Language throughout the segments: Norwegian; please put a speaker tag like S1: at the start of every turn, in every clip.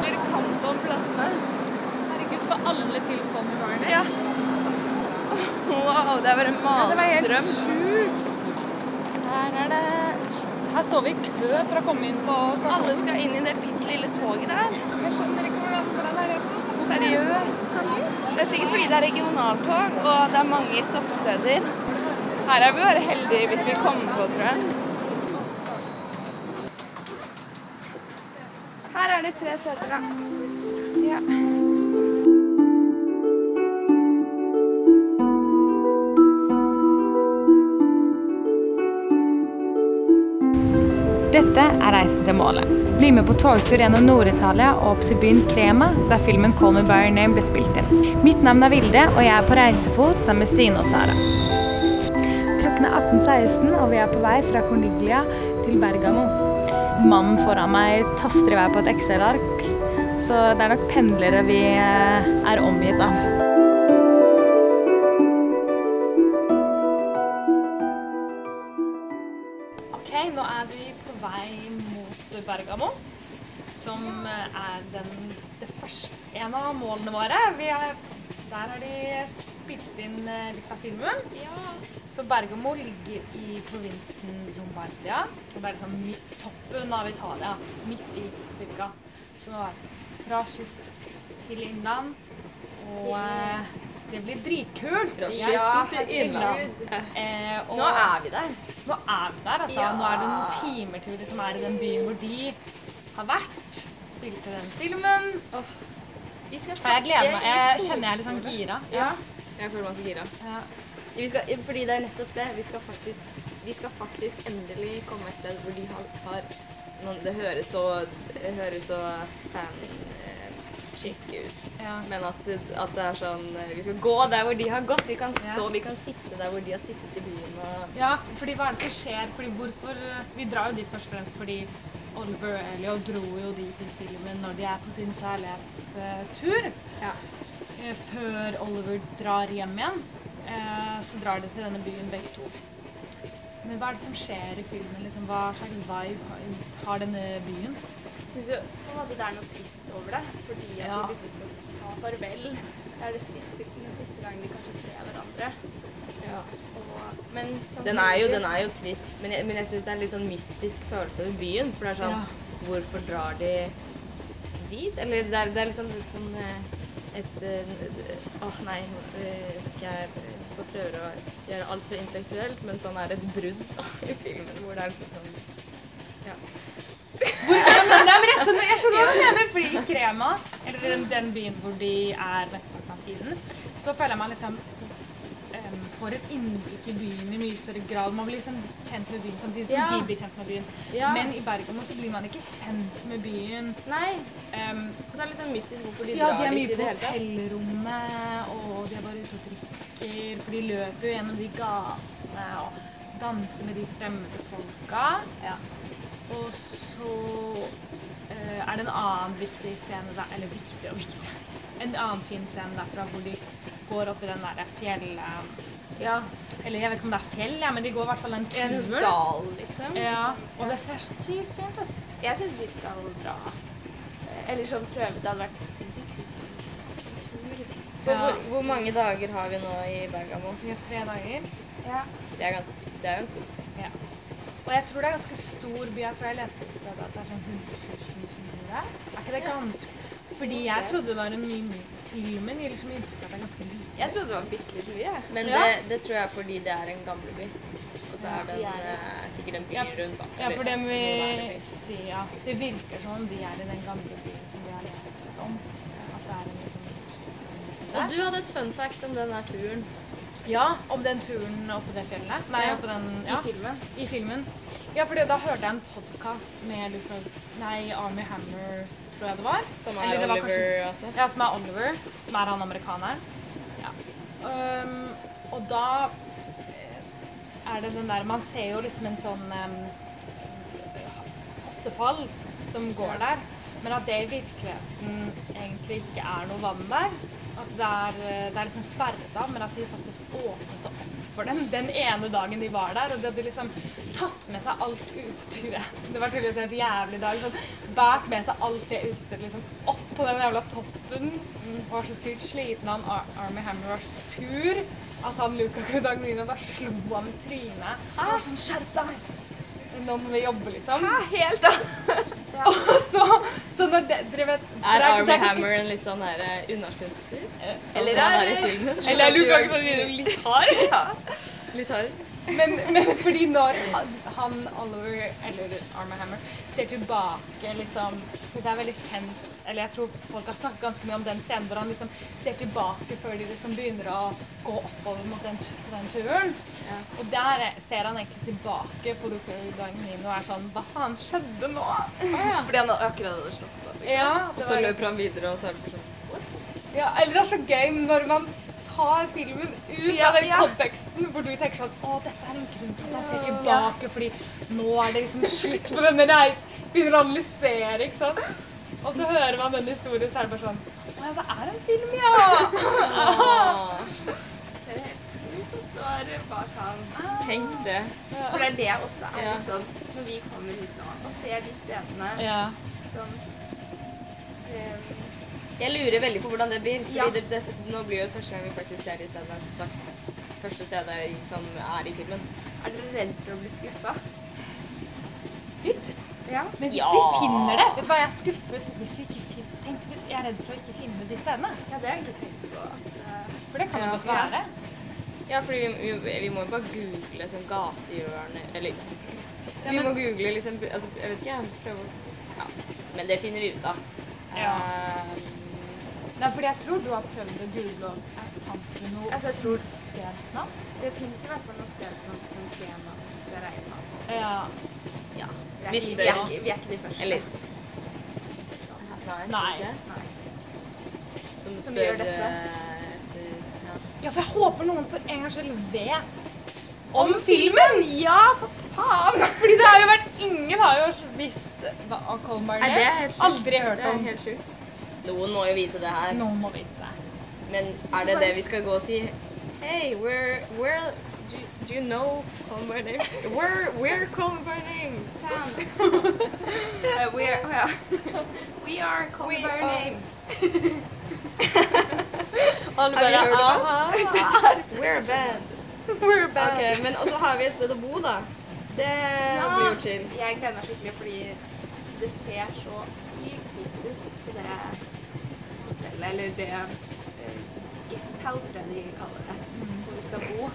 S1: Blir det kamp om plassene? Herregud, skal alle tilkomme Barney? Ja. Wow, det er bare malstrøm.
S2: sjukt. Her er det Her står vi i kø for å komme inn på stasjonen.
S1: Alle skal inn i det bitte lille toget der.
S2: Jeg skjønner ikke hvordan, hvordan er det
S1: Seriøst. Det er sikkert fordi det er regionaltog, og det er mange stoppsteder. Her er vi bare heldige hvis vi kommer på, tror jeg. Her er det tre seter, da. Ja.
S2: Dette er reisen til målet. Bli med på togtur gjennom Nord-Italia og opp til byen Crema, der filmen 'Call Me By Your Name' ble spilt inn. Mitt navn er Vilde, og jeg er på reisefot sammen med Stine og Sara. Klokken er 18.16, og vi er på vei fra Corniglia til Bergamo. Mannen foran meg taster i vei på et Excel-ark, så det er nok pendlere vi eh, er omgitt av. Ok, nå er vi på vei mot Bergamo, som eh, er den, det første, en av målene våre. Vi er, der har de spilt inn eh, litt av filmen. Så Bergamo ligger i provinsen Lombardia. Og det er liksom midt, toppen av Italia. Midt i, cirka. Så nå er det fra kyst til innland. Og eh, det blir dritkult.
S3: Fra
S2: Ja,
S3: kysten til
S2: herregud.
S3: innland.
S2: Eh, og
S3: Nå er vi der.
S2: nå er vi der, altså.
S3: Ja.
S2: Nå er det noen timer til vi liksom er i den byen hvor de har vært. Spilte den filmen. Åh,
S3: Vi skal
S2: og jeg gleder meg. Jeg kjenner jeg er litt sånn gira.
S3: Ja. Jeg føler meg så gira.
S2: Ja.
S3: Vi skal, fordi det er nettopp det. Vi skal faktisk, vi skal faktisk endelig komme et sted hvor de har, har noen, Det høres så, det høres så fan-chic ut.
S2: Ja.
S3: Men at, at det er sånn eh, Vi skal gå der hvor de har gått. Vi kan stå,
S2: Ja.
S3: vi kan sitte der hvor de har sittet i byen. Og,
S2: Ja, fordi hva er det som skjer? Fordi hvorfor Vi drar jo dit først og fremst fordi Oliver og Elio dro jo dit i filmen når de er på sin kjærlighetstur.
S3: ja.
S2: Eh, Før Oliver drar hjem igjen, eh, så drar de til denne byen begge to. Men hva er det som skjer i filmen? Liksom, hva slags vibe har- denne byen?
S4: Jeg syns jo på en måte det er noe trist over det, fordi at
S2: Ja.
S4: de liksom skal ta farvel. Det er det siste, den siste gangen de kanskje ser hverandre. Og, men
S3: Den er, jo, den er jo trist, men jeg, men jeg syns det er en litt sånn mystisk følelse over byen. For det er sånn
S2: Ja.
S3: Hvorfor drar de dit? Eller det er, det er liksom litt sånn eh, et eh, Åh, nei, hvorfor skal jeg få prøve å gjøre alt så intellektuelt, men sånn er et brudd da, i filmen hvor det er liksom sånn Ja.
S2: Hvor, men, nei, men jeg skjønner, jeg skjønner hva du mener. Fordi i Krema, eller den, den byen hvor de er mesteparten av tiden, så føler jeg meg liksom får et innblikk i byen i mye større grad. Man blir liksom kjent med byen samtidig som
S3: Ja.
S2: de blir kjent med byen.
S3: Ja.
S2: Men i Bergamo så blir man ikke kjent med byen.
S3: Nei.
S2: Um,
S3: Og så er det litt sånn mystisk hvorfor de
S2: ja,
S3: drar
S2: de er
S3: dit
S2: mye
S3: i
S2: på
S3: det hele tatt.
S2: hotellrommet, og de er bare ute og drikker. For de løper jo gjennom de gatene og danser med de fremmede folka.
S3: Ja.
S2: Og så uh, er det en annen viktig scene der, eller viktig og viktig, en annen fin scene derfra hvor de går opp i den der fjellet,
S3: Ja.
S2: eller jeg vet ikke om det er fjell, ja, men de går i hvert fall
S4: en
S2: tur.
S4: En dal, liksom.
S2: Ja, og det ser så sykt fint ut.
S4: Jeg syns vi skal dra. Eller sånn prøve. Det hadde vært sinnssykt kult.
S2: Ja.
S3: hvor, hvor mange dager har vi nå i Bergamo?
S2: Vi har tre dager.
S4: Ja.
S3: Det er, ganske, det er jo en stor
S2: Ja. Og jeg tror det er ganske stor by. Jeg tror jeg leste på det at det er sånn 100 000 som bor der. Er ikke det ganske Fordi jeg trodde det var en mye mindre Filmen gir liksom inntrykk av at det er ganske lite.
S4: Jeg trodde det var bitte litt mye.
S3: Men
S2: Ja.
S3: det, det tror jeg er fordi det er en gamleby. Og så er det en,
S4: er
S3: eh, sikkert en by
S2: Ja,
S3: rundt. da.
S2: Ja, for det vi sier, ja. Det virker som om de er i den gamle byen som vi har lest litt om. At det er en liksom
S3: Og du hadde et fun fact om den der turen.
S2: Ja, om den turen oppe det fjellet. Nei,
S3: Ja.
S2: oppe den
S4: I filmen.
S2: I filmen. Ja, for da hørte jeg en podkast med Luke, nei, Army Hammer, tror jeg det var.
S3: Som er Oliver
S2: kanskje-
S3: altså.
S2: Ja, som er Oliver, som er han amerikaneren. Ja. Um, og da eh, er det den der Man ser jo liksom en sånn um, fossefall som går der, men at det i virkeligheten egentlig ikke er noe vann der. At det er, eh, det er liksom sperret av, men at de faktisk åpnet opp for dem den ene dagen de var der. Og de hadde liksom tatt med seg alt utstyret. Det var tydeligvis en helt jævlig dag. Sånn, Bært med seg alt det utstyret liksom opp på den jævla toppen. Og var så sykt sliten. Han Ar Army Hammer var så sur at han Luka Gudagnino bare slo ham i trynet. Hæ? var sånn Skjerp deg! Nå må vi jobbe, liksom. Hæ?
S1: Helt da.
S2: Og så, så når de, dere vet
S3: Er Army Hammer en litt sånn her eh. Sånn
S1: Eller er
S3: er i
S1: det-
S3: filmen?
S2: Eller er Luke Agnes litt hard?
S1: Ja.
S3: Litt hard?
S2: Men, men fordi når han, han Oliver, eller Army Hammer, ser tilbake liksom For det er veldig kjent Eller jeg tror folk har snakket ganske mye om den scenen hvor han liksom ser tilbake før de liksom begynner å gå oppover mot den, på den turen.
S3: Ja.
S2: Og der er- ser han egentlig tilbake på Luka Gudagnino og er sånn Hva faen skjedde nå?
S1: Fordi han akkurat hadde slått av. Liksom.
S2: Ja,
S3: Og så løper han videre, og så er det sånn
S2: Ja, eller det er så gøy når man tar filmen ut
S1: Ja,
S2: av den
S1: ja.
S2: konteksten, hvor du tenker sånn Å, dette er en grunn til at han ser tilbake, fordi nå er det liksom slutt på denne reisen. Begynner å analysere, ikke sant. Og så hører man den historien, så er det bare sånn Å ja, det er en film, ja!
S1: Det er helt som står bak han.
S3: Tenk det.
S1: For det er det også er
S3: Ja.
S1: litt sånn Når vi kommer hit nå og ser de stedene
S2: Ja.
S1: som um,
S3: Jeg lurer veldig på hvordan det blir. Fordi
S1: Ja.
S3: det, dette, nå blir jo det første gang vi faktisk ser de stedene, som sagt. Første stedet som er i filmen.
S1: Er dere redd for å bli skuffa?
S2: Litt.
S1: Ja.
S2: Men hvis
S3: Ja.
S2: vi finner det Vet du hva, jeg er skuffet hvis vi ikke finner Tenk, jeg er redd for å ikke finne de stedene.
S1: ja, det har jeg ikke tenkt på. At, uh,
S2: For det kan jo
S3: Ja.
S2: godt være.
S3: Ja, for vi, vi, vi må jo bare google sånn gatehjørne Eller
S2: Ja,
S3: vi
S2: men-
S3: må google liksom altså, Jeg vet ikke, jeg prøver å Ja. Men det finner vi ut av.
S2: Ja.
S3: Ehm,
S2: Nei, fordi jeg tror du har prøvd å google og eh, fant du noe
S1: Altså, jeg tror-
S2: stedsnavn?
S1: det fins i hvert fall noe stedsnavn som som tema som vi skal regne på.
S2: Ja.
S3: Ja.
S1: Vi er,
S3: Vi
S1: ikke, vi, er ikke, vi er ikke de første.
S3: Eller
S1: Nei.
S2: Nei.
S3: Som,
S1: Som
S3: spør
S1: gjør dette.
S3: eh, etter ja.
S2: Ja, for jeg håper noen for en gangs skyld vet om filmen!
S1: Ja, for faen!
S2: Fordi det har jo vært Ingen har jo visst hva Call My
S3: Nei, det er helt.
S2: Aldri hørt
S3: Det er
S2: om.
S3: helt sjukt. Noen må jo vite det her.
S2: Noen må vite det.
S3: Men er det det vi skal gå og si? Hey, we're, where, do, do you know Call by Name? Where, where Call by Name?
S1: Uh, we are, well, ja. we are
S3: Call
S1: by
S3: are-
S1: name.
S2: Alle bare
S3: hørt om
S2: aha.
S3: We're bad.
S2: We're bad.
S3: Ok, men også har vi et sted å bo, da. Det blir jo chill.
S1: Jeg gleder meg skikkelig fordi det ser så sykt fint ut på det hostellet, eller det eh, guesthouse, tror jeg de kaller det, hvor vi skal bo.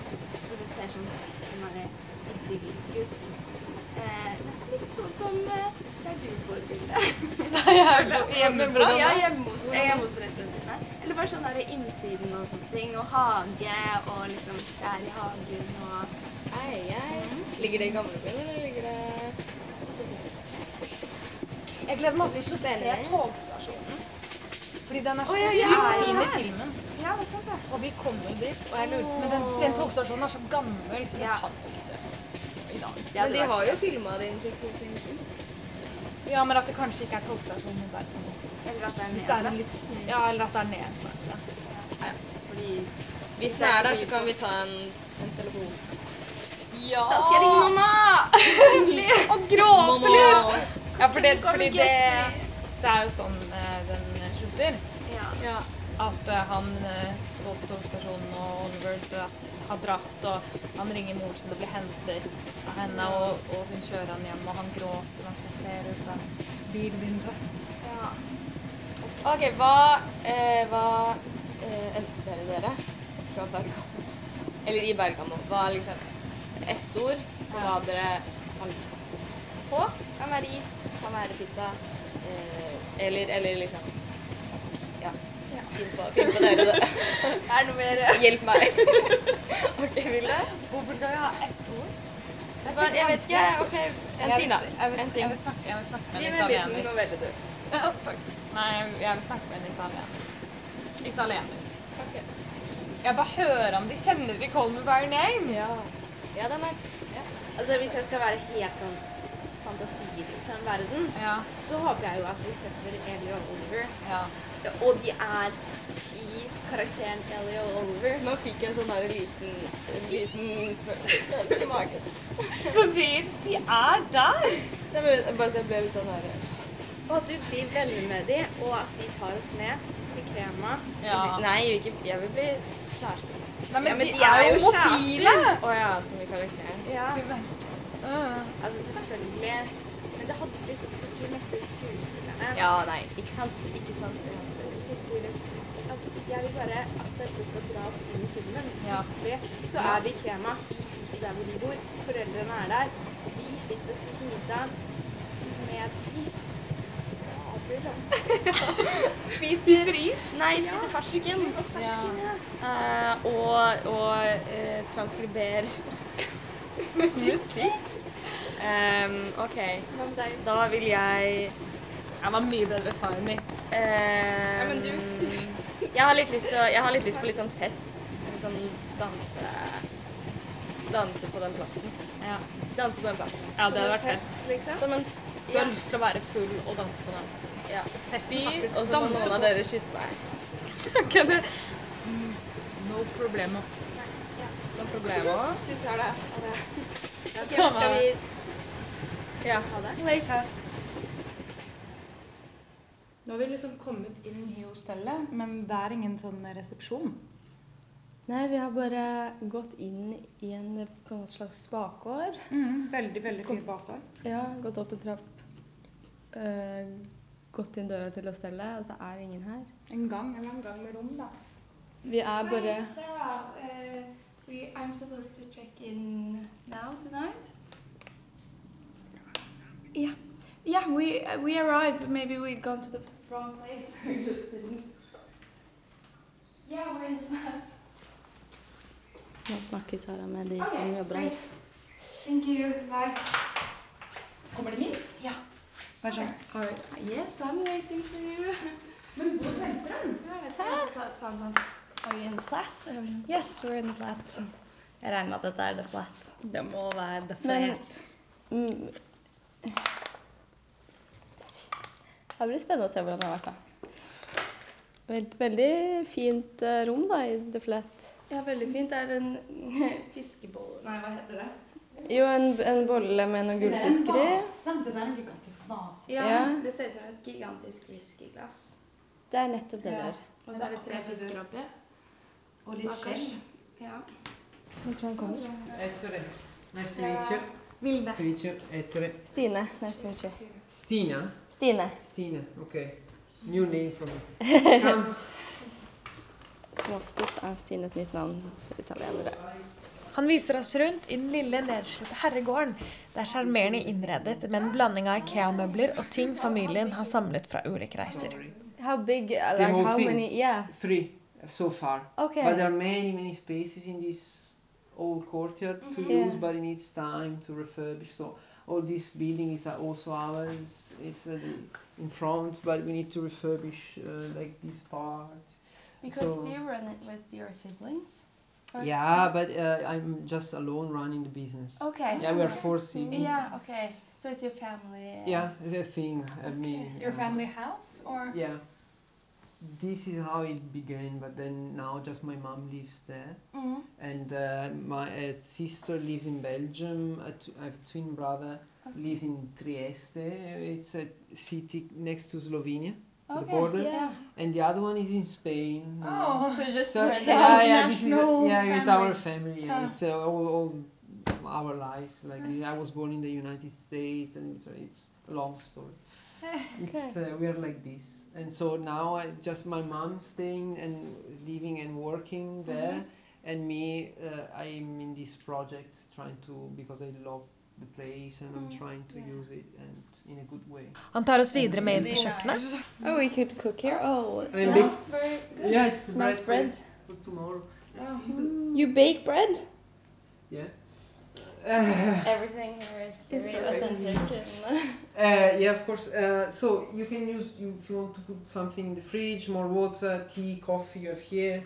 S1: Ser sånn sånn der idyllisk ut. Eh, nesten litt sånn som eh, der du får bildet.
S2: Da er jeg hjemme bra.
S1: Ja, hjemme hos, eh, hjemme hos foreldrene dine. Eller bare sånn der innsiden og sånne ting. Og hage og liksom trær i hagen og
S3: Ei, ei. Ligger det i gamlebyen, eller ligger det
S2: Jeg gleder meg også til å se togstasjonen. Fordi den er så sykt fin i filmen.
S1: Ja, det er sant det.
S2: Og vi kom jo dit, og jeg lurer Men den, den togstasjonen er så gammel, så den
S1: Ja.
S2: kan ikke se sånn i dag.
S1: Ja,
S3: Men de har jo filma den for to timer siden.
S2: Ja, men at det kanskje ikke er togstasjonen i Bergen.
S1: Eller at det er
S2: det
S1: nedlagt.
S2: Ja, eller at det er nedlagt. Ja.
S3: Ja.
S1: Fordi
S3: Hvis den er der, så kan vi ta en, en telefon.
S2: Ja!
S1: Da skal jeg ringe mamma!
S2: Og gråte litt! Ja, for det, fordi det, det er jo sånn slutter.
S1: Ja.
S3: Ja.
S2: At uh, han uh, står på togstasjonen, og Oliver har dratt, og han ringer moren sin og blir hentet av henne, og, og hun kjører han hjem, og han gråter mens han ser ut av bilvinduet.
S1: ja.
S3: OK, hva, eh, hva eh, ønsker dere dere fra Bergamo? Eller i Bergamo? Hva er liksom ett ord på hva dere har lyst på? Kan være is, kan være pizza, eh, eller, eller liksom Ja. Finn på, finn på dere det.
S1: Er det noe mer
S3: Hjelp meg. OK, Vilde?
S2: Hvorfor skal vi ha ett ord?
S3: Hva, jeg vet ikke. OK, en ting, da.
S2: Jeg vil,
S3: En
S2: jeg vil, snakke, jeg vil snakke med en
S1: en liten
S2: italiener.
S1: novelle, du.
S2: Ja, takk. Nei, jeg- jeg vil snakke med en italiener. Italiener.
S3: Okay.
S2: Jeg bare hører om de kjenner til Call Me By Your Name.
S3: Ja. ja, den er
S1: Altså, hvis jeg skal være helt sånn
S4: fantasiløs i en verden,
S2: Ja.
S4: så håper jeg jo at vi treffer Ellie og Oliver.
S2: ja.
S4: Og de er i karakteren Ellie og Oliver.
S3: Nå fikk jeg sånn her liten, liten følelse i magen.
S2: som sier de er der!
S3: Det ble, bare at jeg ble litt sånn her
S4: Og at du blir venner med dem, og at de tar oss med til Krema.
S2: Ja.
S3: Nei, jeg vil, ikke, jeg vil bli kjæreste.
S2: Nei, men,
S4: Ja, men
S2: de,
S4: de
S2: er
S4: er
S2: jo homofile!
S3: Å ja, som i karakteren.
S4: Ja,
S2: Uh.
S4: altså selvfølgelig. Men det hadde blitt hvis vi møtte skuespillerne.
S3: Ja, nei, ikke sant? Ikke sant? Ja.
S4: Jeg vil bare at dette skal dra oss inn i filmen. Plutselig så er vi i Krema i huset der hvor de bor. Foreldrene er der. Vi sitter og spiser middag med de.
S3: Spiser is? Nei, spiser fersken.
S4: Og fersken, ja.
S3: uh, og og uh, transkriber musikk. Um, OK, da vil jeg
S2: Det var mye bedre svaret mitt.
S3: Uh,
S4: Ja, men du-
S3: jeg, har litt lyst til, å- jeg har litt lyst på litt sånn fest. Litt sånn danse Danse på den plassen.
S2: Ja,
S3: Danse på den plassen.
S2: ja det hadde vært fest.
S4: liksom?
S3: Som en
S2: Du har lyst til å være full og danse på den.
S3: ja,
S2: Festen faktisk
S3: og så må
S2: noen
S3: noen av dere kysse meg.
S2: kan det Mm, No problemo.
S4: Ja.
S3: No problemo.
S4: Du tar det av det. Okay, skal vi
S3: Ja.
S4: ha det?
S2: Later. Nå har vi liksom kommet inn i hostellet, men det er ingen sånn resepsjon.
S3: Nei, vi har bare gått inn i en på en slags bakgård.
S2: Mm, veldig, veldig fin bakgård.
S3: Ja, gått opp en trapp. eh, gått inn døra til hostellet, og det er ingen her.
S2: En gang, en en gang med rom, da.
S3: Vi er bare
S1: Sarah, uh, we, I'm supposed to check in now tonight. Yeah, yeah. We uh, we arrived, maybe we've gone to the wrong place. we just didn't. Yeah, we're in the map.
S3: Nå snakker Sara med de som jobber her.
S1: Thank you. Bye.
S2: Kommer de hit?
S1: Ja.
S2: Vær sånn.
S1: Are, yes, I'm waiting for you.
S2: Men hvor venter han?
S1: Ja, jeg vet ikke, så sa- han sånn, Are you in the flat? Sånn,
S3: Yes, we're in the flat. Jeg regner med at dette er the flat.
S2: Det må være the
S3: Men-
S2: flat.
S3: Mm. Det blir spennende å se hvordan det har vært, da. Veldig, veldig fint eh, rom da, i The Flat.
S1: Ja, veldig fint. Det er en fiskebolle Nei, hva heter det?
S3: Jo, en, en bolle med noen gullfisker i.
S2: Det er en gigantisk vase.
S1: Ja,
S3: Ja.
S1: det ser ut som et gigantisk whiskyglass.
S3: Det er nettopp det
S1: Ja.
S3: der.
S1: Og så er det tre fisker oppi.
S2: Og litt skjell.
S1: Ja.
S3: Jeg tror han kommer.
S5: Ettore. Nice to meet you.
S2: Vilde.
S3: Stine. Nice to meet you.
S5: Stina.
S3: Stine.
S5: Stine, ok. New name for me. Come.
S3: Som oftest er Stine et nytt navn for italienere.
S2: Han viser oss rundt i den lille, nedslitte herregården. Det er sjarmerende innredet med en blanding av Ikea-møbler og ting familien har samlet fra ulike reiser.
S3: How big, uh,
S5: The
S3: like
S5: whole
S3: how
S5: thing.
S3: many, yeah.
S5: Three so far.
S3: Okay.
S5: But there are many, many spaces in this old courtyard to
S3: Yeah.
S5: use, but it needs time to refurbish. So all this building is uh, also ours. It's uh, in front, but we need to refurbish uh, like this part.
S1: Because
S5: So-
S1: you run it with your siblings? Or-
S5: Yeah, but uh, I'm just alone running the business.
S1: Okay.
S5: Yeah, we are four siblings.
S1: Yeah, okay. So it's your family. uh,
S5: Yeah, the thing. I mean,
S2: Your
S5: uh,
S2: family house, or?
S5: Yeah. This is how it began, but then now just my mom lives there,
S1: Mhm.
S5: and uh, my uh, sister lives in Belgium. A t- I have a twin brother lives in Trieste. It's a city next to Slovenia, the border,
S1: yeah.
S5: and the other one is in Spain.
S2: Oh,
S1: So just
S5: So, yeah, yeah, this is, yeah, it's our family. Yeah,
S2: Ah.
S5: It's uh, all, all our lives. Like I was born in the United States, and it's a long story. It's uh, we are like this, and so now I just my mom staying and living and working mm-hmm. there, and me. Uh, I'm in this project trying to because I love the place and I'm mm-hmm. trying to use it and in a good way.
S2: Han tar oss videre med inn på kjøkkenet.
S3: Oh, we could cook here. Oh,
S5: I mean, big,
S1: Smells very good.
S5: yeah, it's the
S3: smells
S5: bread
S3: bread.
S5: for, for tomorrow. Oh, hmm.
S3: You bake bread?
S5: Yeah.
S3: Everything here is very authentic. And,
S5: Uh, yeah, of course. Uh, so you can use you, if you want to put something in the fridge, more water, tea, coffee. You have here.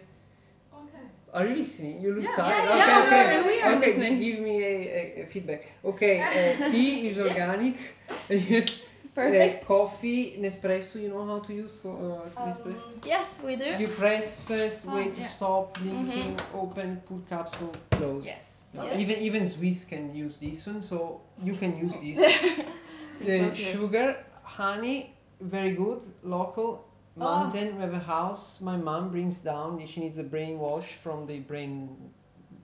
S1: Okay.
S5: Are you listening? You look
S2: Yeah.
S5: tired.
S4: Yeah,
S5: okay,
S4: yeah,
S5: okay.
S4: we- we are
S5: okay,
S4: listening.
S5: give me a, a, a feedback. Okay, uh, tea is organic.
S1: Perfect.
S5: Uh, coffee, Nespresso. You know how to use co- uh, Nespresso.
S4: Yes, we do.
S5: You press first, wait to stop, blinking, open, put capsule, close.
S1: Yes.
S5: Even even Swiss can use this one, so you can use this. the
S4: Exactly.
S5: sugar, honey, very good, local.
S4: Oh.
S5: Mountain, we have a house. My mom brings down. She needs a brain wash from the brain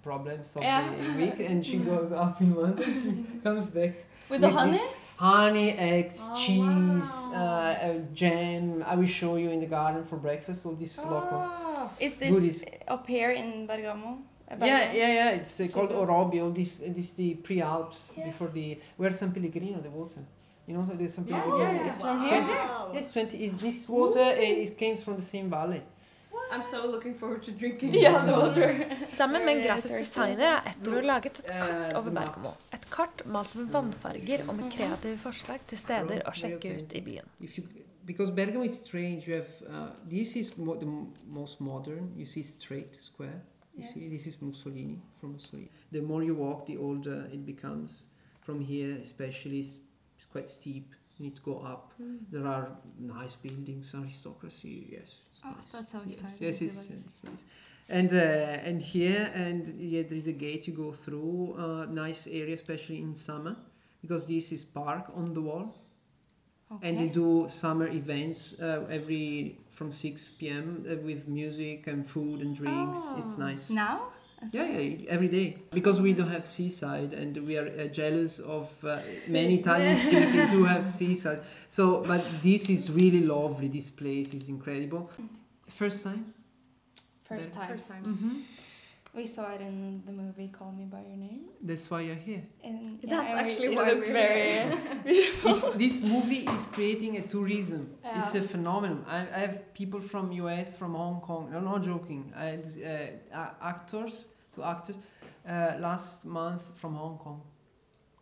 S5: problems of
S1: Yeah.
S5: the week, and she goes up in London. Comes back
S1: With the
S5: With
S1: honey?
S5: honey, eggs,
S2: Oh,
S5: cheese,
S2: wow.
S5: uh, uh, jam. I will show you in the garden for breakfast. All this local.
S4: Oh.
S1: Is this
S5: Goodies.
S1: up here in Bergamo? Uh,
S5: Yeah,
S1: Bergamo?
S5: yeah, yeah. It's uh, called
S1: Cheapest.
S5: Orobi. All this, uh, this the pre-Alps
S1: Yes.
S5: before the where San Pellegrino, the water. You know, so there's San
S2: Yeah,
S5: Pellegrino.
S2: yeah, yeah.
S5: It's
S1: From
S2: Wow.
S1: here?
S5: 20, yes, twenty. Is this water? Uh, it came from the same valley.
S4: I'm so looking forward to drinking.
S1: Ja, the water.
S6: Sammen med en
S1: Very
S6: grafisk
S1: thirsty,
S6: designer er Ettore laget et kart over. Bergamo. Et kart malt med vannfarger og med kreative forslag til steder å sjekke ut i byen.
S5: If you, because Bergamo is strange. You have uh, this is mo- the m- most modern. You see straight square. You see, this is Mussolini from Mussolini. The more you walk, the older it becomes. From here, especially, it's quite steep. You need to go up. There are nice buildings, aristocracy. Yes,
S4: Oh,
S5: nice.
S4: that's so
S5: yes,
S4: exciting.
S5: yes, it's, it's nice. And uh, and here and yeah, there is a gate you go through. Uh, nice area, especially in summer, because this is park on the wall and they do summer events uh, every from 6 p.m. Uh, with music and food and drinks. It's
S4: Oh.
S5: nice.
S1: Now? as
S5: Yeah,
S1: well?
S5: yeah, every day because we don't have seaside and we are uh, jealous of uh, many Italian cities who have seaside. So, but this is really lovely. This place is incredible. First time.
S1: First time.
S4: First time.
S5: Mm-hmm.
S1: We saw it in the movie Call Me by Your Name.
S5: That's why you're here.
S1: And,
S4: That's
S1: and
S4: actually
S1: it
S4: why
S1: looked
S4: we're
S1: very
S4: here.
S1: beautiful.
S5: It's, this movie is creating a tourism. It's a phenomenon. I, I have people from US, from Hong Kong. No, not joking. I had uh, actors, to actors, uh, last month from Hong Kong.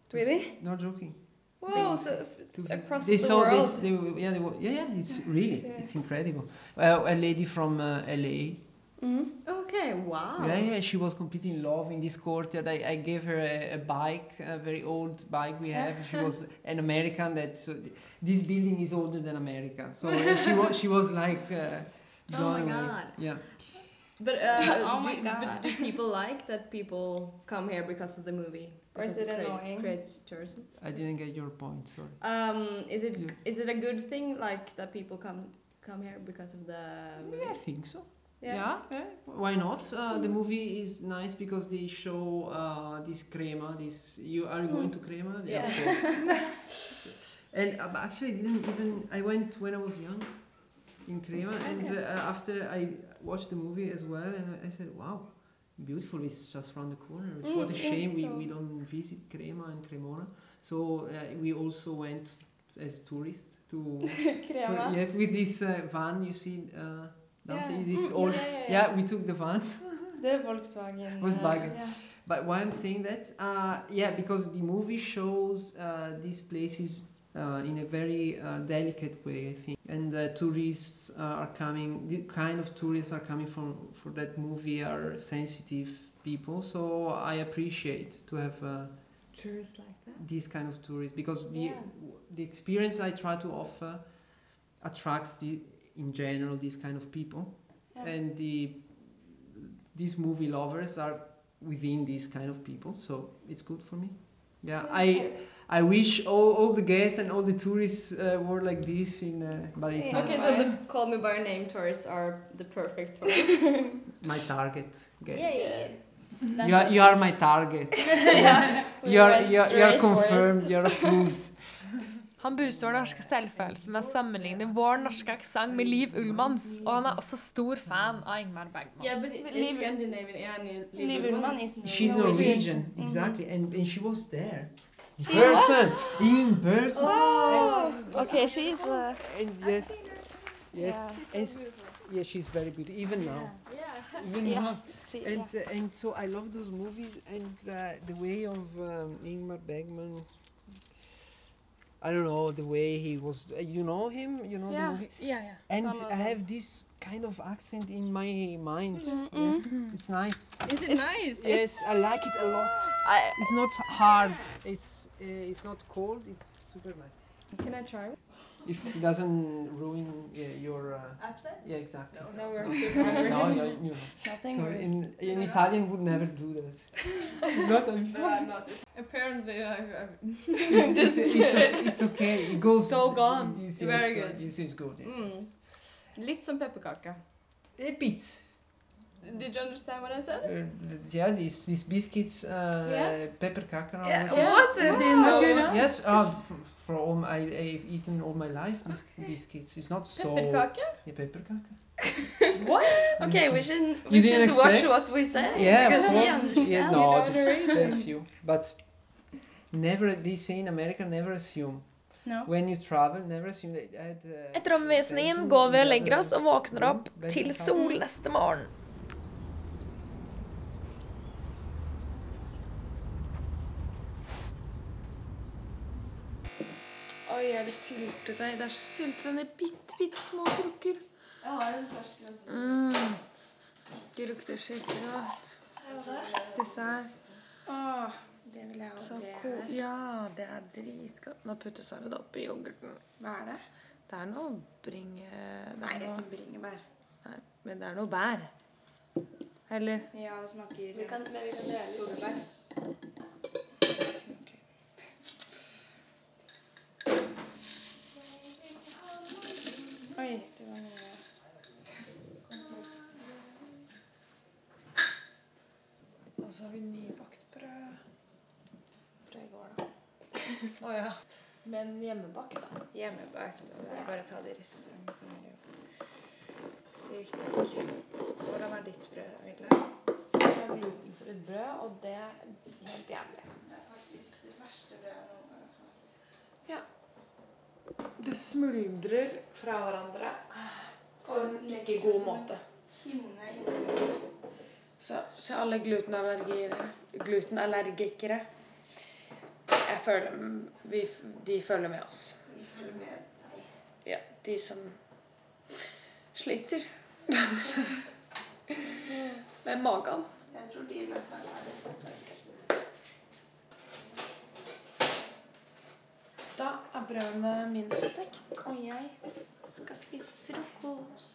S5: To s-
S1: Really?
S5: Not joking.
S1: Wow,
S5: They-
S1: so f-
S5: to
S1: across
S5: they
S1: the
S5: saw this. They, were- yeah, they were, yeah, yeah. It's really,
S1: Yeah.
S5: it's incredible. Uh, a lady from uh, LA.
S1: Mhm.
S4: Okay, wow.
S5: Yeah, yeah. She was completely in love in this courtyard. I, I gave her a, a bike, a very old bike we have. She was an American. That so this building is older than America. So uh, she was she was like. Uh,
S4: Oh my
S5: going away.
S4: God.
S5: Yeah.
S4: But, uh,
S1: Oh
S4: do,
S1: my God.
S4: but do people like that people come here because of the movie?
S1: Or is
S4: Because
S1: it
S4: create-
S1: annoying?
S4: Creates tourism.
S5: I didn't get your point. Sorry.
S4: Um, is it
S5: Yeah.
S4: is it a good thing like that people come come here because of the movie?
S5: Yeah, I think so.
S4: Yeah.
S5: Yeah, yeah. Why not? Uh, the movie is nice because they show uh, this crema. This you are you going to crema?
S1: Yeah.
S5: of course. and um, actually, I didn't even. I went when I was young in crema, and
S1: Okay.
S5: uh, after I watched the movie as well, and I, I said, "Wow, beautiful! It's just around the corner. It's what a
S1: Mm, yeah,
S5: shame we,
S1: so-
S5: we don't visit crema and cremona." So uh, we also went as tourists to
S1: Crema.
S5: Yes, with this uh, van you see uh, downstairs.
S1: Yeah.
S5: This
S1: Mm,
S5: old,
S1: yeah, yeah,
S5: yeah,
S1: yeah.
S5: we took the van.
S1: The Volkswagen. uh,
S5: Volkswagen.
S1: yeah.
S5: But why I'm saying that? Uh, yeah, because the movie shows uh, these places uh, in a very uh, delicate way, I think. And uh, tourists uh, are coming. The kind of tourists are coming from for that movie are sensitive people. So I appreciate to have. Uh,
S4: Tourists like that.
S5: these kind of tourists because the
S4: Yeah.
S5: the experience I try to offer attracts the in general these kind of people
S1: Yeah.
S5: and the these movie lovers are within these kind of people so it's good for me yeah, I I wish all, all the guests and all the tourists uh, were like this in uh, but it's
S1: Yeah.
S5: not
S4: Okay, so the Call Me by Name tourists are the perfect tourists.
S5: my target guest
S1: Yeah, yeah, yeah.
S5: you are, you are my target
S1: We
S5: you are you are, you are
S1: straight for it.
S5: confirmed you are approved
S6: Han booster vår norske selvfølelse med å sammenligne vår norske aksent med Liv Ullmanns, og han er også stor fan av Ingmar Bergman.
S4: yeah, but
S1: Liv-
S4: Scandinavian, yeah, Liv
S1: Ullmann is
S5: She's
S1: Norwegian.
S5: Exactly, and, and she was there.
S1: She
S5: person, in person.
S1: Oh, okay, she's. Uh,
S5: And yes, yes,
S1: Yeah.
S5: and yeah, she's very beautiful, even now,
S4: Yeah.
S5: even
S1: Yeah.
S5: now.
S1: she,
S5: And uh, and so I love those movies and uh, the way of um, Ingmar Bergman. I don't know the way he was. uh, You know him? You know the movie?
S6: yeah, yeah.
S5: And
S6: Follow
S5: I have this kind of accent in my mind. Yes, it's nice.
S3: Is it nice?
S5: Yes, I like it a lot.
S3: I,
S5: It's not hard. It's uh, it's not cold. It's super nice.
S3: can I try?
S5: If it doesn't ruin uh, your. Uh,
S4: Appetite?
S5: yeah, exactly.
S6: No, we're super hungry.
S5: No, no, you know.
S1: Nothing
S5: So
S1: worse.
S5: in, in Italian would never do that. not I'm
S4: No, I'm not.
S3: Apparently, I've, I've
S5: it's, it's, it's okay. It goes.
S3: So gone.
S5: It's,
S3: Very
S5: it's,
S3: good.
S5: It's, it's good. Yes,
S3: Mm. Litt som pepperkake.
S5: A bit.
S3: Did you understand what I said?
S5: Uh, yeah, these these biscuits, uh,
S3: Yeah.
S5: pepper kakar.
S3: Yeah. What? Did you know?
S6: You know?
S5: Yes, uh, f- for all my, I've eaten all my life these biscuits. It's not so.
S3: Pepperkake?
S5: Yeah, pepperkaka.
S3: What? Okay, we should we
S5: You didn't
S3: watch
S5: expect?
S3: what we say.
S5: Yeah, of course. Yeah, no, just very few. But never, they say in America, never assume.
S1: No.
S5: When you travel, never assume that. uh,
S6: Etter omvisningen går vi og legger oss og våkner opp til sol neste morgen. Oi, er det syltetøy? Det er syltetøy i bitte, bitte små krukker.
S4: Jeg har en fersk også.
S6: Mm. Det lukter skikkelig godt. Dessert.
S1: Åh, det vil jeg
S6: Så
S1: ha. Det er.
S6: ja, det er dritgodt. Nå putter Sara det oppi yoghurten.
S1: Hva er det?
S6: Det er noe bringe... Det
S1: Nei,
S6: er ikke
S1: bringebær.
S6: nei, men det er noe bær. Eller?
S1: Ja, det smaker
S4: Vi kan, men vi kan dele
S1: solbær.
S6: Nybakt brød. Fra i går, da. Å ja. Men hjemmebakt, da.
S1: hjemmebakt, og det er bare å ta det i rissen. Så er det jo sykt digg. Hvordan er ditt brød, Ville?
S6: Det er glutenfritt brød, og det er helt jævlig.
S1: Det er faktisk det verste brødet jeg noen gang har smakt.
S6: Ja. Det smuldrer fra hverandre på en ikke god måte.
S1: Hinne inni
S6: Så til alle glutenallergikere, jeg føler, vi, De følger med oss.
S1: Vi følger med deg.
S6: Ja, de som sliter med magen.
S1: Jeg tror de nesten er.
S6: Da er brødene mine stekt, og jeg skal spise frokost.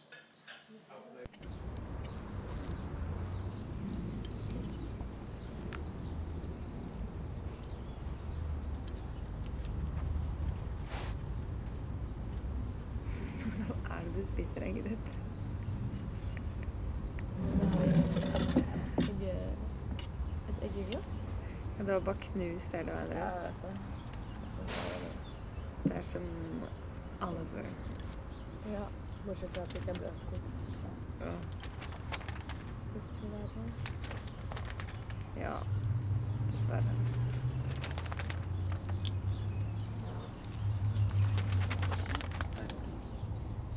S6: Hva er det du spiser, egget ditt? Et eggeglass? Det bare knust hele veien. Det. Det er som alle tror.
S3: Ja, bortsett fra at det ikke er bløtkokt.
S6: Ja.
S3: Dessverre.
S6: ja. Dessverre.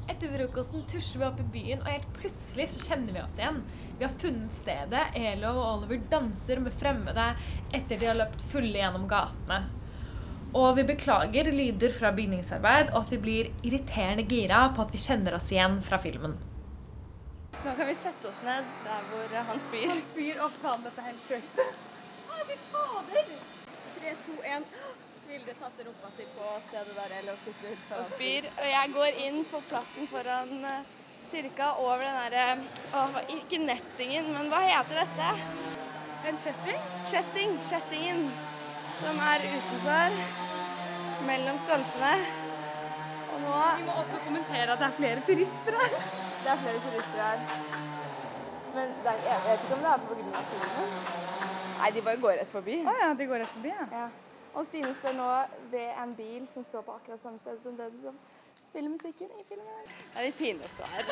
S2: Etter frokosten tusjer vi opp i byen, og helt plutselig så kjenner vi oss igjen. Vi har funnet stedet. Elo og Oliver danser med fremmede etter de har løpt fulle gjennom gatene. Og vi beklager lyder fra bygningsarbeid, og at vi blir irriterende gira på at vi kjenner oss igjen fra filmen.
S1: Så nå kan vi sette oss ned der hvor han spyr.
S6: Han spyr opp faen, dette er helt sjukt.
S1: Å, fy fader! 3, 2, 1. Vilde satte rumpa si på stedet der Elo sitter og spyr. Og jeg går inn på plassen foran eh, kirka over den derre ikke nettingen, men hva heter dette?
S6: En kjetting?
S1: Kjetting. Kjettingen. Som er utenfor. Mellom stolpene. Og nå
S6: Vi må også kommentere at det er flere turister her.
S1: Det er flere turister her. Men er, jeg vet ikke om det er pga. filmen. Nei, de bare går rett forbi.
S6: Å ja, de går rett forbi, ja.
S1: Ja. Og Stine står nå ved en bil som står på akkurat samme sted som den som spiller musikken i filmen. Det er litt pinlig å stå her.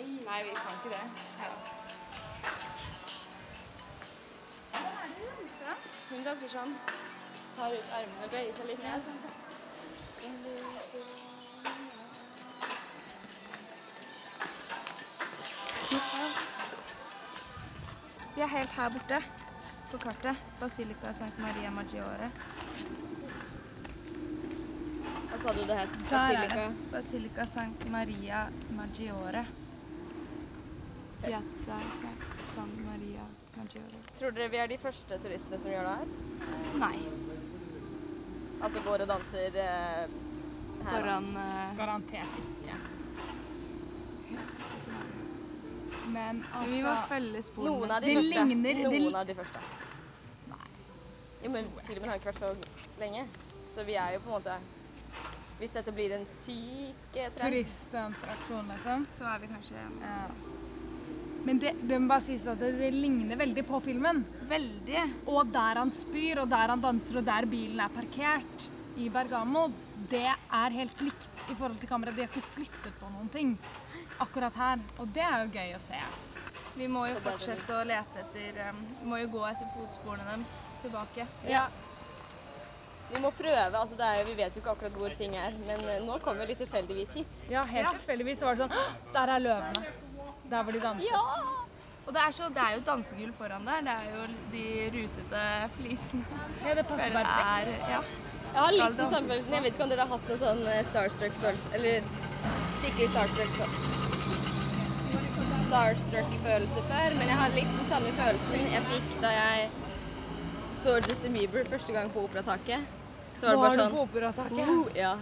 S1: Nei. Nei, vi kan ikke det. Hva er Hun danser sånn. Tar ut armene, bøyer seg litt ned. Vi er helt her borte. på kartet. Basilica Sankt Maria Maggiore.
S3: Hva sa du det het?
S1: Det.
S3: Basilica?
S1: Basilica Sankt Maria Maggiore. Piazza San Maria Maggiore.
S3: Tror dere vi er de første turistene som gjør det her?
S1: Nei.
S3: Altså går og danser eh, her?
S1: Foran eh,
S2: Garantert ikke. Men altså
S1: Vi må følge sporene.
S3: Noen av de
S2: de
S3: første.
S2: ligner-
S3: Noen av de første. Nei. Jo, men filmen har ikke vært så lenge. Så vi er jo på en måte Hvis dette blir en syk eh, trend
S2: turistattraksjon, liksom.
S1: Så er vi kanskje
S2: Ja. Men det, det må bare sies at det, det ligner veldig på filmen.
S1: veldig
S2: Og der han spyr, og der han danser, og der bilen er parkert i Bergamo, det er helt likt i forhold til kameraet. De har ikke flyttet på noen ting akkurat her. Og det er jo gøy å se.
S1: Vi må jo fortsette å lete etter um, Vi må jo gå etter fotsporene deres tilbake.
S3: Ja. Vi må prøve. altså det er, jo- Vi vet jo ikke akkurat hvor ting er, men eh, nå kom vi litt tilfeldigvis hit.
S2: Ja, helt tilfeldigvis var det sånn Der er løvene. Der hvor de danser.
S1: Og det er, så, det er jo dansegulv foran der. Det er jo de rutete flisene.
S2: Ja, det passer
S1: Føler
S2: perfekt.
S1: er- Ja.
S3: Jeg har litt den samme følelsen. Jeg vet ikke om dere har hatt en sånn eh, starstruck-følelse Eller skikkelig starstruck Starstruck-følelse før, men jeg har litt den samme følelsen jeg fikk da jeg så Justin Bieber første gang på Operataket. Så var det bare sånn Var du
S2: på operataket?
S3: Oh, ja.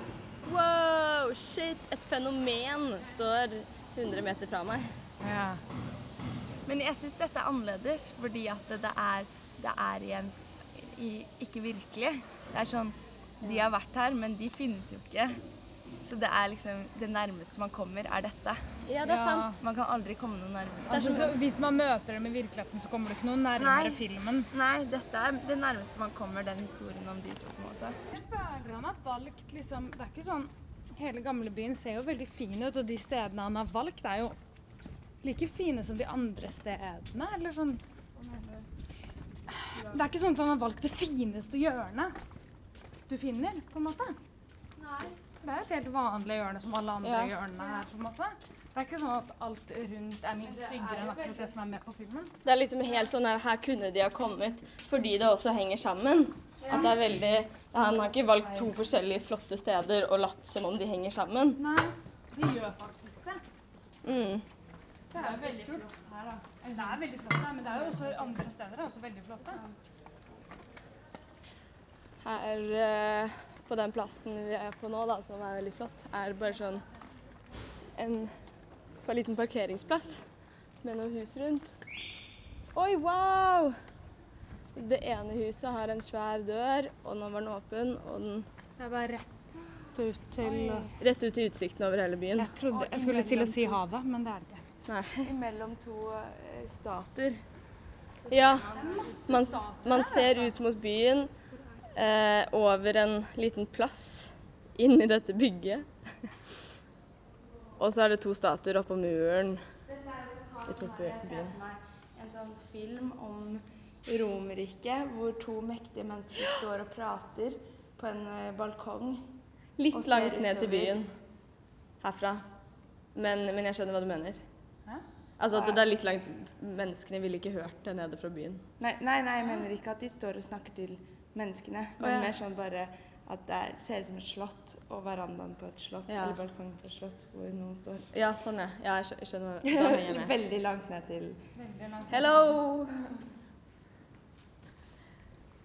S3: Wow, shit! Et fenomen står 100 meter fra meg.
S2: Ja.
S1: Men jeg syns dette er annerledes, fordi at det er, det er igjen i, ikke virkelig. Det er sånn De har vært her, men de finnes jo ikke. Så det er liksom Det nærmeste man kommer, er dette.
S3: Ja, det er
S2: Ja.
S3: sant.
S1: Man kan aldri komme noe nærmere.
S2: Altså, så hvis man møter dem i virkeligheten, så kommer du ikke noe nærmere
S1: Nei.
S2: filmen.
S1: Nei, dette er det nærmeste man kommer den historien om de to. på en måte.
S2: Jeg føler han har valgt liksom Det er ikke sånn Hele gamlebyen ser jo veldig fin ut, og de stedene han har valgt, er jo like fine som de andre stedene. Eller sånn Det er ikke sånn at han har valgt det fineste hjørnet du finner, på en måte. Nei. Det er et helt vanlig hjørne som alle andre
S3: Ja.
S2: hjørnene her, på en måte. Det er ikke sånn at alt rundt er mye styggere enn akkurat det som er med på filmen.
S3: Det er liksom helt sånn her, her kunne de ha kommet fordi det også henger sammen. At det er veldig Han har ikke valgt to forskjellige flotte steder og latt som om de henger sammen.
S2: Nei, de gjør faktisk det.
S3: Mm.
S2: Det er veldig flott her, da. Eller det er veldig flott her, men det er jo også andre steder er også veldig flotte.
S3: Her eh, på den plassen vi er på nå, da, som er veldig flott, er bare sånn en, en liten parkeringsplass med noen hus rundt. Oi, wow! Det ene huset har en svær dør, og nå var den åpen, og den
S2: Det er bare rett ut til
S3: rett ut i utsikten over hele byen.
S2: Jeg trodde jeg skulle til å si havet, men det er det ikke.
S3: Nei.
S1: mellom to eh, statuer.
S3: Ja, man, man ser ut mot byen eh, over en liten plass inni dette bygget. Og så er det to statuer oppå muren ut mot byen.
S1: En sånn film om Romerriket hvor to mektige mennesker står og prater på en eh, balkong.
S3: Litt langt ned til byen herfra. Men, men jeg skjønner hva du mener. Altså at det er litt langt Menneskene ville ikke hørt det nede fra byen.
S1: Nei, nei, nei, jeg mener ikke at de står og snakker til menneskene, men
S3: oh, ja.
S1: mer sånn bare at det er, ser ut som et slott og verandaen på et slott,
S3: Ja.
S1: eller balkongen på et slott hvor noen står.
S3: Ja, sånn ja. ja jeg skjønner. Da henger jeg med.
S1: Veldig langt ned til
S3: Hello!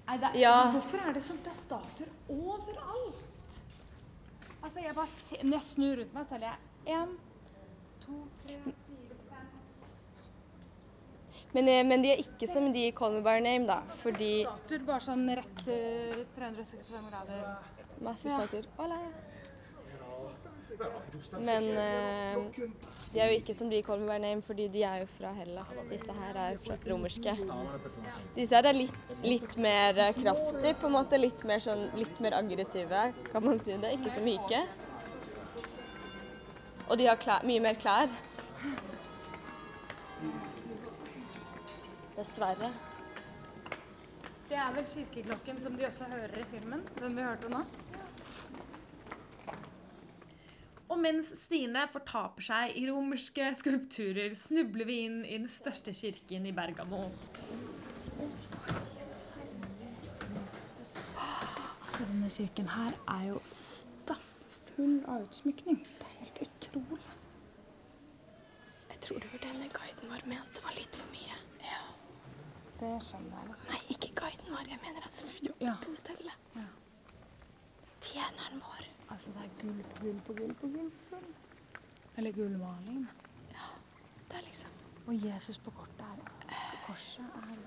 S2: Nei, det er,
S3: Ja.
S2: Hvorfor er det sånn det er statuer overalt? Altså, jeg bare ser, Når jeg snur rundt meg, teller jeg én, to, tre,
S3: Men, eh, men de er ikke som de i Call Me By Your Name, da. Fordi
S2: statuer bare sånn rett uh, 365 grader.
S3: Masse statuer. Hola. Men eh, de er jo ikke som de i Call Me By Your Name, fordi de er jo fra Hellas. Disse her er fra romerske. Disse her er litt, litt mer eh, kraftig, på en måte. Litt mer, sånn, litt mer aggressive, kan man si det. Ikke så myke. Og de har klær, mye mer klær. Dessverre.
S2: Det er vel kirkeklokken som de også hører i filmen, den vi hørte nå. Og mens Stine fortaper seg i romerske skulpturer, snubler vi inn i den største kirken i Bergamo. Så denne kirken her er jo stappfull av utsmykning. Det er helt utrolig.
S3: Jeg tror det var denne guiden vår mente var litt for mye.
S2: Ja. Det skjønner jeg.
S3: Nei, ikke guiden vår. Jeg mener han som jobber
S2: Ja.
S3: på stellet.
S2: Ja.
S3: Tjeneren vår.
S2: Altså, det er gull på gull på gull på gull. på gull. Eller gullmaling.
S3: Det er liksom
S2: Og Jesus på kortet er Korset er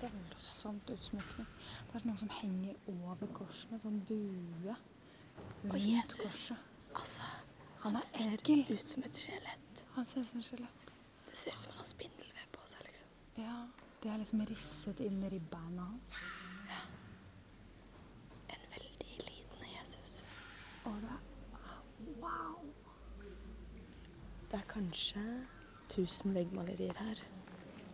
S2: voldsomt utsmykning. Det er noe som henger over korset med sånn bue rundt
S3: Jesus.
S2: korset.
S3: Altså,
S2: Han han
S3: ser
S2: ekkel.
S3: ut som et skjelett.
S2: Han ser ut som et skjelett.
S3: Det ser ut som han har spindelvev på seg, liksom.
S2: Ja, det er liksom risset inn i ribbeina hans.
S3: En veldig lidende Jesus.
S2: Og det er Wow!
S3: Det er kanskje tusen veggmalerier her.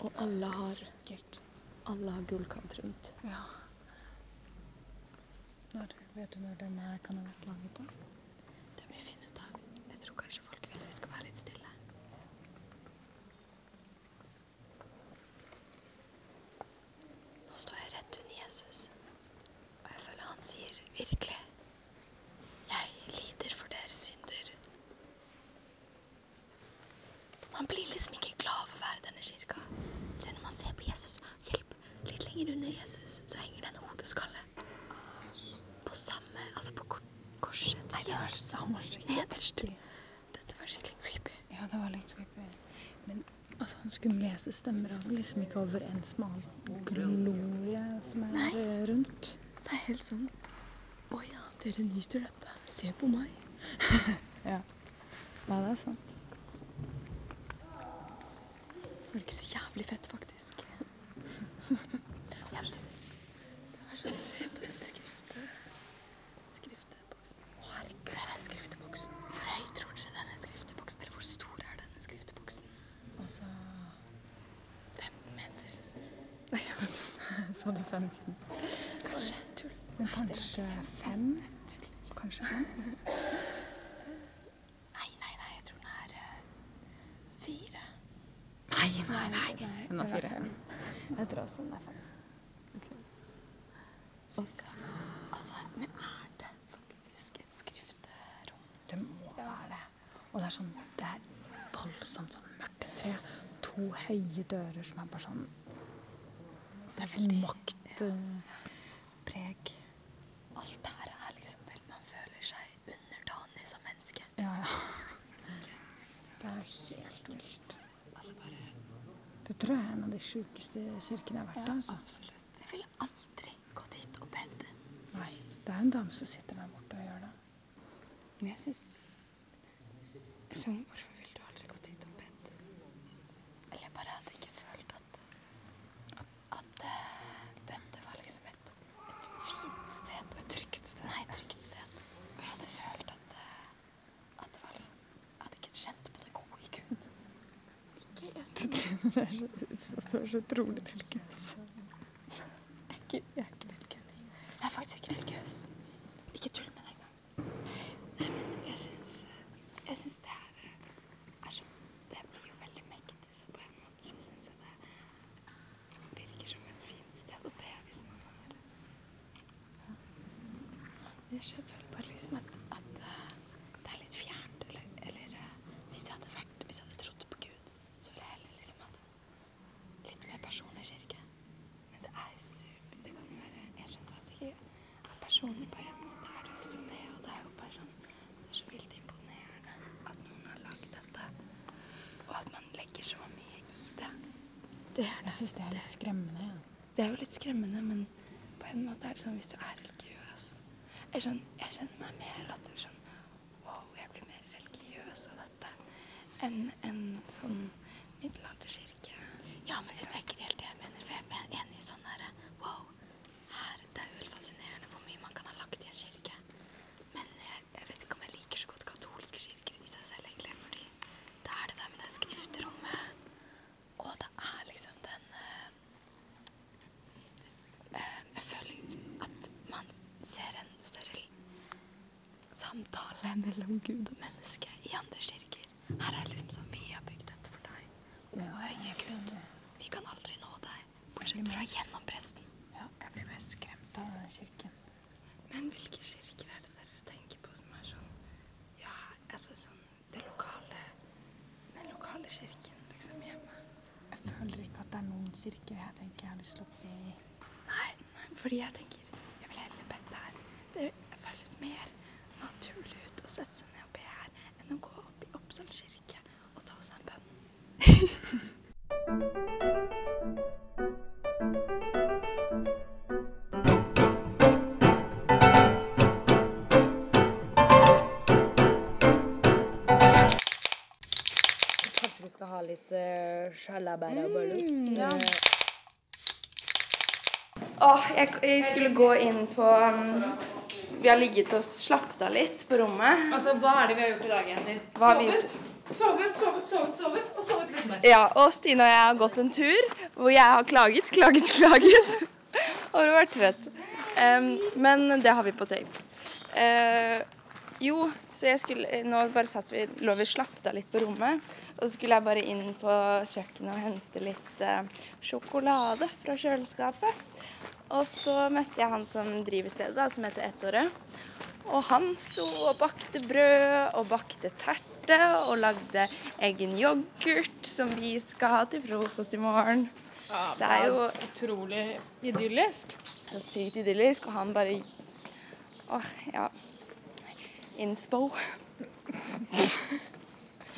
S3: Og alle har,
S2: Sikkert.
S3: alle har gullkant rundt.
S2: Ja. Når, vet du når denne kan ha vært laget, da?
S3: Det må vi finne ut av. Jeg tror kanskje folk vil vi skal være litt stille. Nå står jeg rett under Jesus, og jeg føler han sier virkelig Jeg lider for deres synder. Man blir liksom ikke glad av å være i denne kirka. Se når man ser på Jesus, hjelp, litt lenger under Jesus, så henger det en hodeskalle. På samme, altså på kor korset til Jesus. Nederst. Dette var skikkelig creepy.
S2: Ja, det var litt creepy. Men altså, Jesus stemmer av liksom ikke overens med all glorie som er
S3: Nei.
S2: eh, rundt.
S3: Det er helt sånn Å ja, dere nyter dette. Se på meg.
S2: Ja, Nei, det er sant.
S3: Det er ikke så jævlig fett, faktisk. ja, du. Det var sånn, se på den skrifte... skrifteboksen. Å, herregud. Her er skrifteboksen. Hvor høy tror dere denne skrifteboksen Eller hvor stor er denne skrifteboksen?
S2: Altså
S3: Fem meter.
S2: Sa du 15?
S3: Kanskje. Tull.
S2: Men kanskje fem? Kanskje fem?
S3: Nei, nei, nei. Jeg tror den er eh, fire.
S2: Nei, nei, nei. Den er fire. Jeg tror også den er fem.
S3: Altså, altså, men er det faktisk et skrifterom?
S2: Det må være det. Og det er sånn Det er voldsomt sånn mørketre. To høye dører som er bare sånn Det er veldig maktpreg.
S3: Alt her er liksom vel Man føler seg underdanig som menneske.
S2: Ja, ja. Det er helt vilt.
S3: Altså bare
S2: Det tror jeg er en av de sjukeste kirkene jeg har vært i. altså.
S3: absolutt. Jeg ville aldri gått hit og bedt.
S2: Er en dame som sitter der borte og gjør det.
S3: Men jeg syns skjønner hvorfor ville du aldri gått hit og bedt? Eller jeg bare hadde ikke følt at at eh, dette var liksom et, et fint sted. Et trygt sted. Nei, et trygt sted. Og jeg hadde følt at, eh, at det var liksom Jeg hadde ikke kjent på det gode i Gud. Ikke jeg
S2: Det så, du er så utrolig religiøs.
S3: Jeg er ikke, jeg er ikke religiøs. Jeg er faktisk ikke religiøs. Ikke tull med det engang. Nei, men jeg syns Jeg syns det her er sånn Det blir jo veldig mektig, så på en måte så syns jeg det virker som et fint sted å be hvis man er Jeg føler bare liksom at, at eh, det er litt fjernt. Eller, eller eh, hvis jeg hadde vært Hvis jeg hadde trodd på Gud, så ville jeg heller liksom hatt litt mer personlig kirke. Men det er jo super Det kan jo være Jeg skjønner at det ikke er personlig på en måte, er det også det. Og det er jo bare sånn Det er så vilt imponerende at noen har lagd dette. Og at man legger så mye i det. Det er
S2: Jeg syns det er litt skremmende. Ja.
S3: det er jo litt skremmende, men på en måte er det sånn hvis du er Jeg, sånn, jeg kjenner meg mer at det er sånn Wow, jeg blir mer religiøs av dette enn en sånn middelalderkirke. Ja, men liksom, det er ikke helt det jeg mener. For jeg er enig i sånn derre Wow, her Det er jo helt fascinerende hvor mye man kan ha lagt i en kirke. Men jeg, jeg vet ikke om jeg liker så godt katolske kirker i seg selv, egentlig. Fordi det er det der med det skrifterommet. Og det er liksom den eh, eh, Jeg føler at man ser en større samtale mellom Gud og menneske i andre kirker. Her er det liksom sånn Vi har bygd dette for deg.
S2: Ja,
S3: Høye Gud, vi kan aldri nå deg, bortsett fra gjennom presten.
S2: Ja, jeg blir mest skremt av denne kirken.
S7: Men hvilke kirker er det dere tenker på som er sånn Ja, altså sånn det lokale Den lokale kirken liksom hjemme.
S8: Jeg føler ikke at det er noen kirker jeg tenker jeg har lyst til å bli i.
S7: Nei, fordi jeg tenker Jeg vil heller bedt her. Det føles mer å sette seg ned og be her enn å gå opp i Oppsal kirke og ta seg en bønn.
S9: Kanskje vi skal ha litt uh, sjalabarabalus?
S1: ja. Åh, jeg, jeg skulle gå inn på um, Vi har ligget og slappet av litt på rommet.
S2: Altså, hva er det vi har gjort i dag, jenter? Sovet, sovet, sovet, sovet, sovet, og sovet litt mer.
S1: Ja, og Stine og jeg har gått en tur hvor jeg har klaget, klaget, klaget over har vært trøtt. Um, men det har vi på tape. Uh, jo, så jeg skulle Nå bare satt vi, lå vi og slappet av litt på rommet. Og så skulle jeg bare inn på kjøkkenet og hente litt uh, sjokolade fra kjøleskapet. Og så møtte jeg han som driver stedet, da, som heter Ettåret. Og han sto og bakte brød og bakte terte og lagde egen yoghurt som vi skal ha til frokost i morgen.
S2: Ja,
S1: Det er jo
S2: utrolig idyllisk.
S1: så sykt idyllisk, og han bare Åh, ja. Inspo.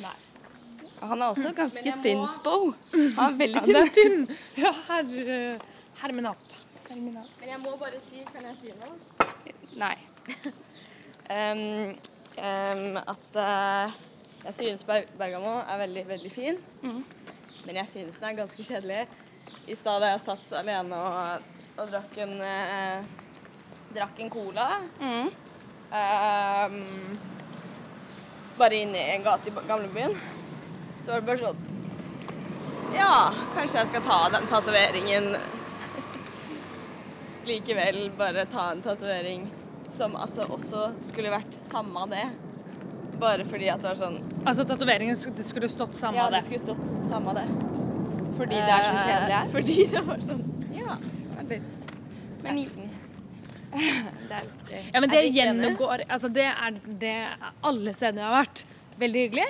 S2: Nei.
S1: Han er også ganske finspo. Han er veldig tynn.
S2: Ja, herre, hermenat.
S1: Men
S3: jeg må bare si Kan jeg si noe?
S1: Nei.
S3: um, um, at uh, jeg synes Ber Bergamo er veldig, veldig fin. Men jeg synes den er ganske kjedelig. I stad da jeg satt alene og, og drakk en eh, drakk en cola em, Bare inne i en gate i gamlebyen, så var det bare sånn Ja, kanskje jeg skal ta den tatoveringen likevel. Bare ta en tatovering som altså også skulle vært samme det. Bare fordi at det var sånn
S2: Altså, tatoveringen det skulle stått samme
S3: Ja, det
S2: det.
S3: skulle stått samme det.
S1: Fordi det er så kjedelig her?
S3: Eh, Fordi det var sånn Ja. litt
S1: Men
S3: action.
S1: Det er litt gøy.
S2: Ja, men det gjennomgår Altså, det er det alle stedene jeg har vært. Veldig hyggelig.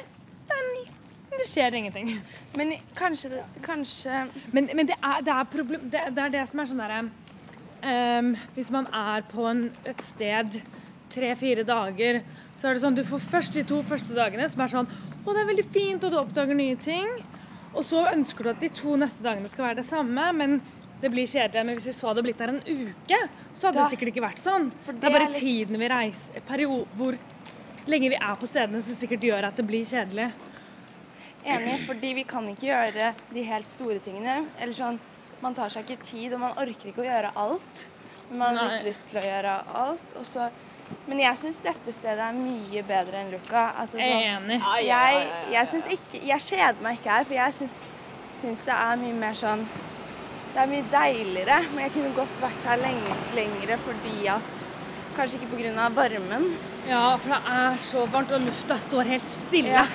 S2: Men det skjer ingenting.
S1: Men kanskje det Kanskje
S2: Men, men det, er, det, er problem, det, det er det som er sånn derre ehm, Hvis man er på en, et sted tre-fire dager, så er det sånn du får først de to første dagene som er sånn Å, det er veldig fint, og du oppdager nye ting. Og så ønsker du at de to neste dagene skal være det samme, men det blir kjedelig. Men hvis vi så hadde blitt der en uke, så hadde
S1: Da-
S2: det sikkert ikke vært sånn. Det
S1: det
S2: er bare
S1: er litt-
S2: tiden vi reiser, period, hvor lenge vi er på stedene, som sikkert gjør at det blir kjedelig.
S1: Enig, fordi vi kan ikke gjøre de helt store tingene. Eller sånn, Man tar seg ikke tid, og man orker ikke å gjøre alt. Men man har litt lyst til å gjøre alt. Og så, men jeg syns dette stedet er mye bedre enn Luca. Altså,
S2: Jeg er
S1: sånn,
S2: enig.
S1: Jeg, jeg syns ikke Jeg kjeder meg ikke her, for jeg syns, syns det er mye mer sånn Det er mye deiligere. Men jeg kunne godt vært her lenge, lengre fordi at Kanskje ikke pga. varmen.
S2: Ja, for det er så varmt, og lufta står helt stille.
S1: Ja.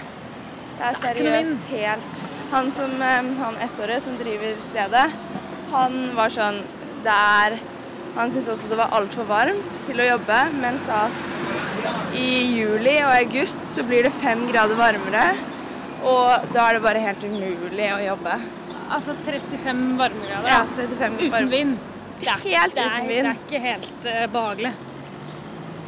S1: Det er seriøst helt Han som eh, han ettåret som driver stedet, han var sånn Det er Han syntes også det var altfor varmt til å jobbe, men sa at i juli og august så blir det fem grader varmere. Og da er det bare helt umulig å jobbe.
S2: Altså 35 varmegrader.
S1: Ja, 35
S2: Uten
S1: varme.
S2: vind. Det er,
S1: Helt
S2: det er,
S1: uten
S2: Det er ikke helt uh, behagelig.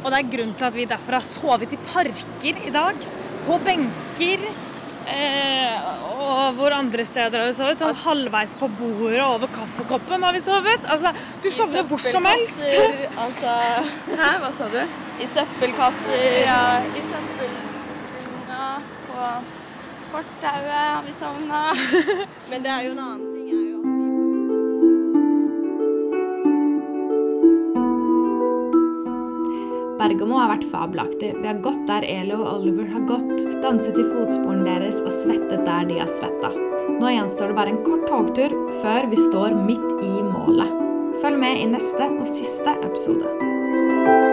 S2: Og det er grunnen til at vi derfor har sovet i parker i dag. På benker. Eh, og hvor andre steder har vi sovet. Sånn halvveis på bordet over kaffekoppen har vi sovet. Altså, du sovner hvor som helst.
S3: Altså
S1: Hæ, hva sa du?
S3: I søppelkasser.
S1: Ja, i søppelbunna på fortauet har vi sovna.
S3: Men det er jo en annen
S10: Bergamo har vært fabelaktig. Vi har gått der Elo og Oliver har gått, danset i fotsporene deres og svettet der de har svetta. Nå gjenstår det bare en kort togtur før vi står midt i målet. Følg med i neste og siste episode.